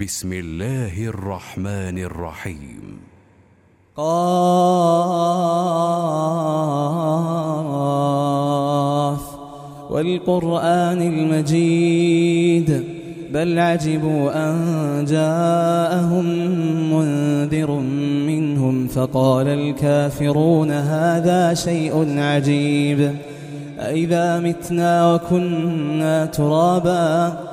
بسم الله الرحمن الرحيم. قاف والقرآن المجيد بل عجبوا أن جاءهم منذر منهم فقال الكافرون هذا شيء عجيب. أئذا متنا وكنا ترابا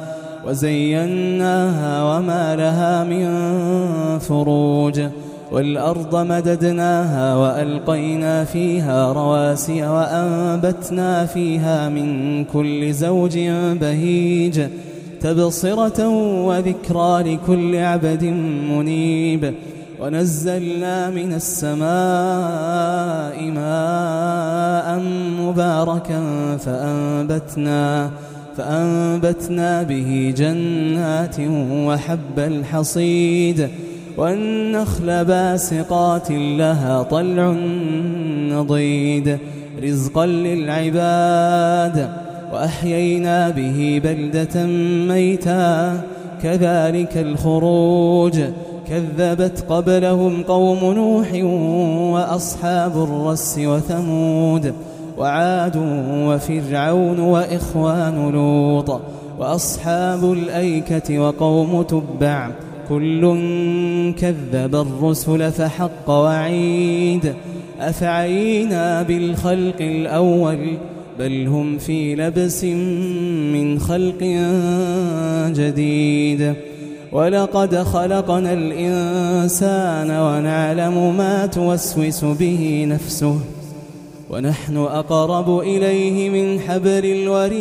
وزيناها وما لها من فروج والأرض مددناها وألقينا فيها رواسي وأنبتنا فيها من كل زوج بهيج تبصرة وذكرى لكل عبد منيب ونزلنا من السماء ماء مباركا فأنبتنا فأنبتنا به جنات وحب الحصيد والنخل باسقات لها طلع نضيد رزقا للعباد وأحيينا به بلدة ميتا كذلك الخروج كذبت قبلهم قوم نوح وأصحاب الرس وثمود وعاد وفرعون وإخوان لوط وأصحاب الأيكة وقوم تبع كل كذب الرسل فحق وعيد أفعينا بالخلق الأول بل هم في لبس من خلق جديد ولقد خلقنا الإنسان ونعلم ما توسوس به نفسه ونحن أقرب إليه من حبل الوريد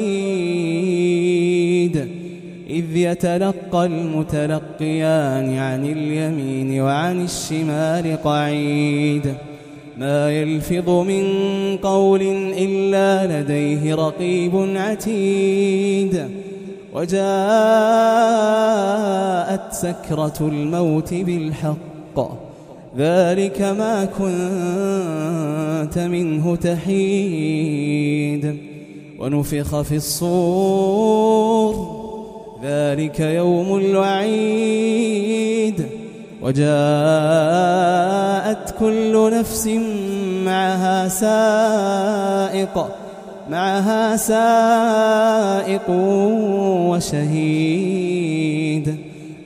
إذ يتلقى المتلقيان عن اليمين وعن الشمال قعيد. ما يلفظ من قول إلا لديه رقيب عتيد. وجاءت سكرة الموت بالحق ذلك ما كنت منه تحيد ونفخ في الصور ذلك يوم الوعيد وجاءت كل نفس معها سائق معها سائق وشهيد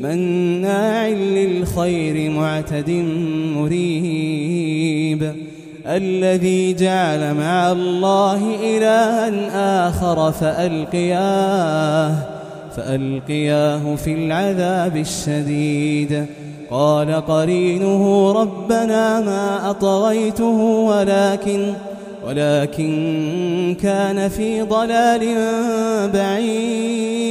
مناع للخير معتد مريب. الذي جعل مع الله إلها آخر فألقياه فألقياه في العذاب الشديد. قال قرينه ربنا ما أطغيته ولكن ولكن كان في ضلال بعيد.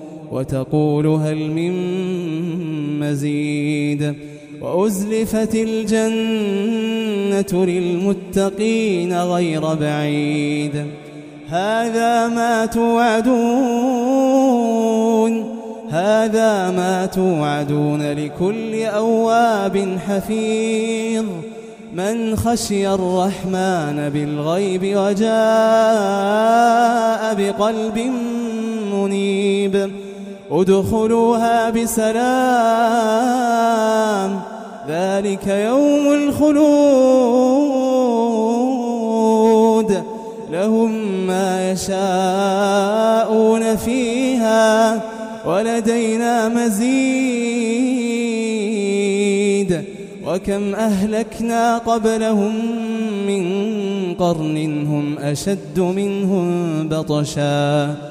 وتقول هل من مزيد وأزلفت الجنة للمتقين غير بعيد هذا ما توعدون هذا ما توعدون لكل أواب حفيظ من خشي الرحمن بالغيب وجاء بقلب منيب ادخلوها بسلام. ذلك يوم الخلود. لهم ما يشاءون فيها ولدينا مزيد. وكم أهلكنا قبلهم من قرن هم أشد منهم بطشا.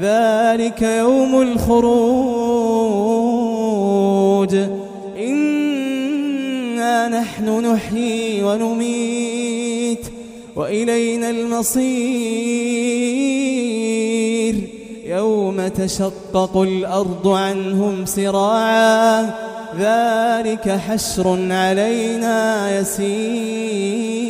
ذلك يوم الخروج. إنا نحن نحيي ونميت وإلينا المصير. يوم تشقق الأرض عنهم سراعا. ذلك حشر علينا يسير.